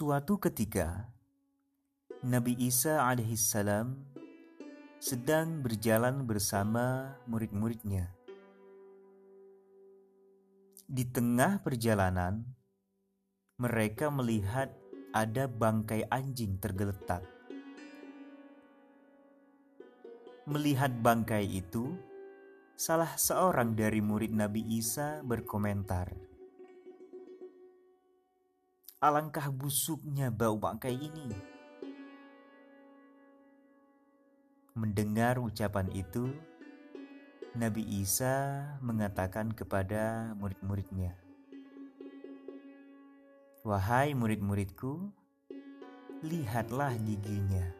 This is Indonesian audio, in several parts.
Suatu ketika, Nabi Isa alaihissalam sedang berjalan bersama murid-muridnya. Di tengah perjalanan, mereka melihat ada bangkai anjing tergeletak. Melihat bangkai itu, salah seorang dari murid Nabi Isa berkomentar, Alangkah busuknya bau bangkai ini. Mendengar ucapan itu, Nabi Isa mengatakan kepada murid-muridnya, "Wahai murid-muridku, lihatlah giginya,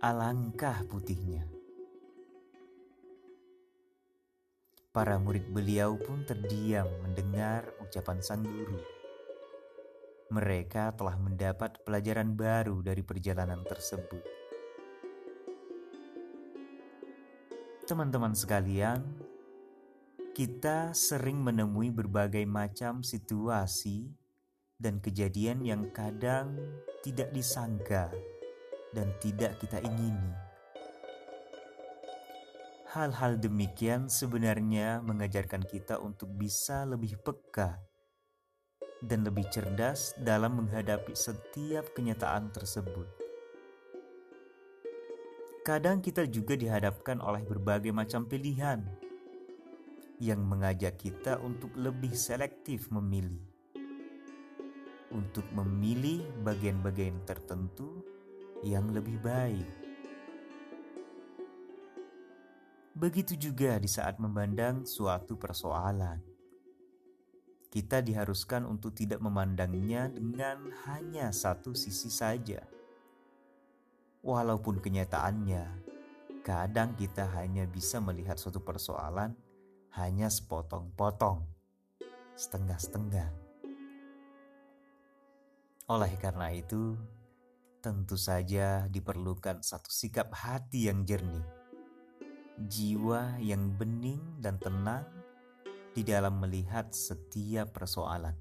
alangkah putihnya." Para murid beliau pun terdiam mendengar ucapan sang guru mereka telah mendapat pelajaran baru dari perjalanan tersebut. Teman-teman sekalian, kita sering menemui berbagai macam situasi dan kejadian yang kadang tidak disangka dan tidak kita ingini. Hal-hal demikian sebenarnya mengajarkan kita untuk bisa lebih peka dan lebih cerdas dalam menghadapi setiap kenyataan tersebut. Kadang kita juga dihadapkan oleh berbagai macam pilihan yang mengajak kita untuk lebih selektif memilih, untuk memilih bagian-bagian tertentu yang lebih baik. Begitu juga di saat memandang suatu persoalan kita diharuskan untuk tidak memandangnya dengan hanya satu sisi saja. Walaupun kenyataannya, kadang kita hanya bisa melihat suatu persoalan hanya sepotong-potong, setengah-setengah. Oleh karena itu, tentu saja diperlukan satu sikap hati yang jernih, jiwa yang bening dan tenang di dalam melihat setiap persoalan.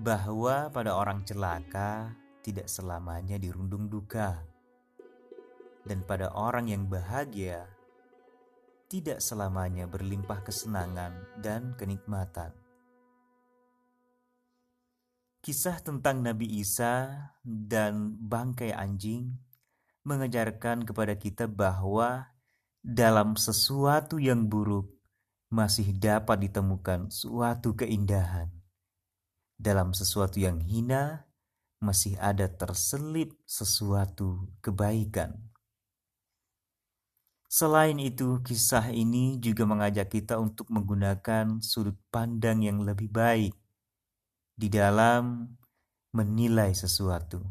Bahwa pada orang celaka tidak selamanya dirundung duka, dan pada orang yang bahagia tidak selamanya berlimpah kesenangan dan kenikmatan. Kisah tentang Nabi Isa dan bangkai anjing mengajarkan kepada kita bahwa dalam sesuatu yang buruk masih dapat ditemukan suatu keindahan. Dalam sesuatu yang hina, masih ada terselip sesuatu kebaikan. Selain itu, kisah ini juga mengajak kita untuk menggunakan sudut pandang yang lebih baik di dalam menilai sesuatu.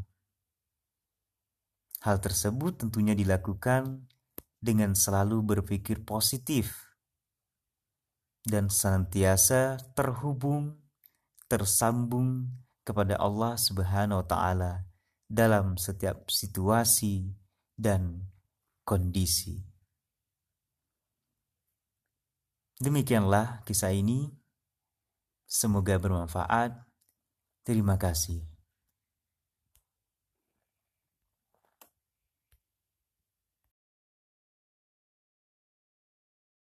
Hal tersebut tentunya dilakukan dengan selalu berpikir positif dan senantiasa terhubung, tersambung kepada Allah Subhanahu wa Ta'ala dalam setiap situasi dan kondisi. Demikianlah kisah ini. Semoga bermanfaat. Terima kasih.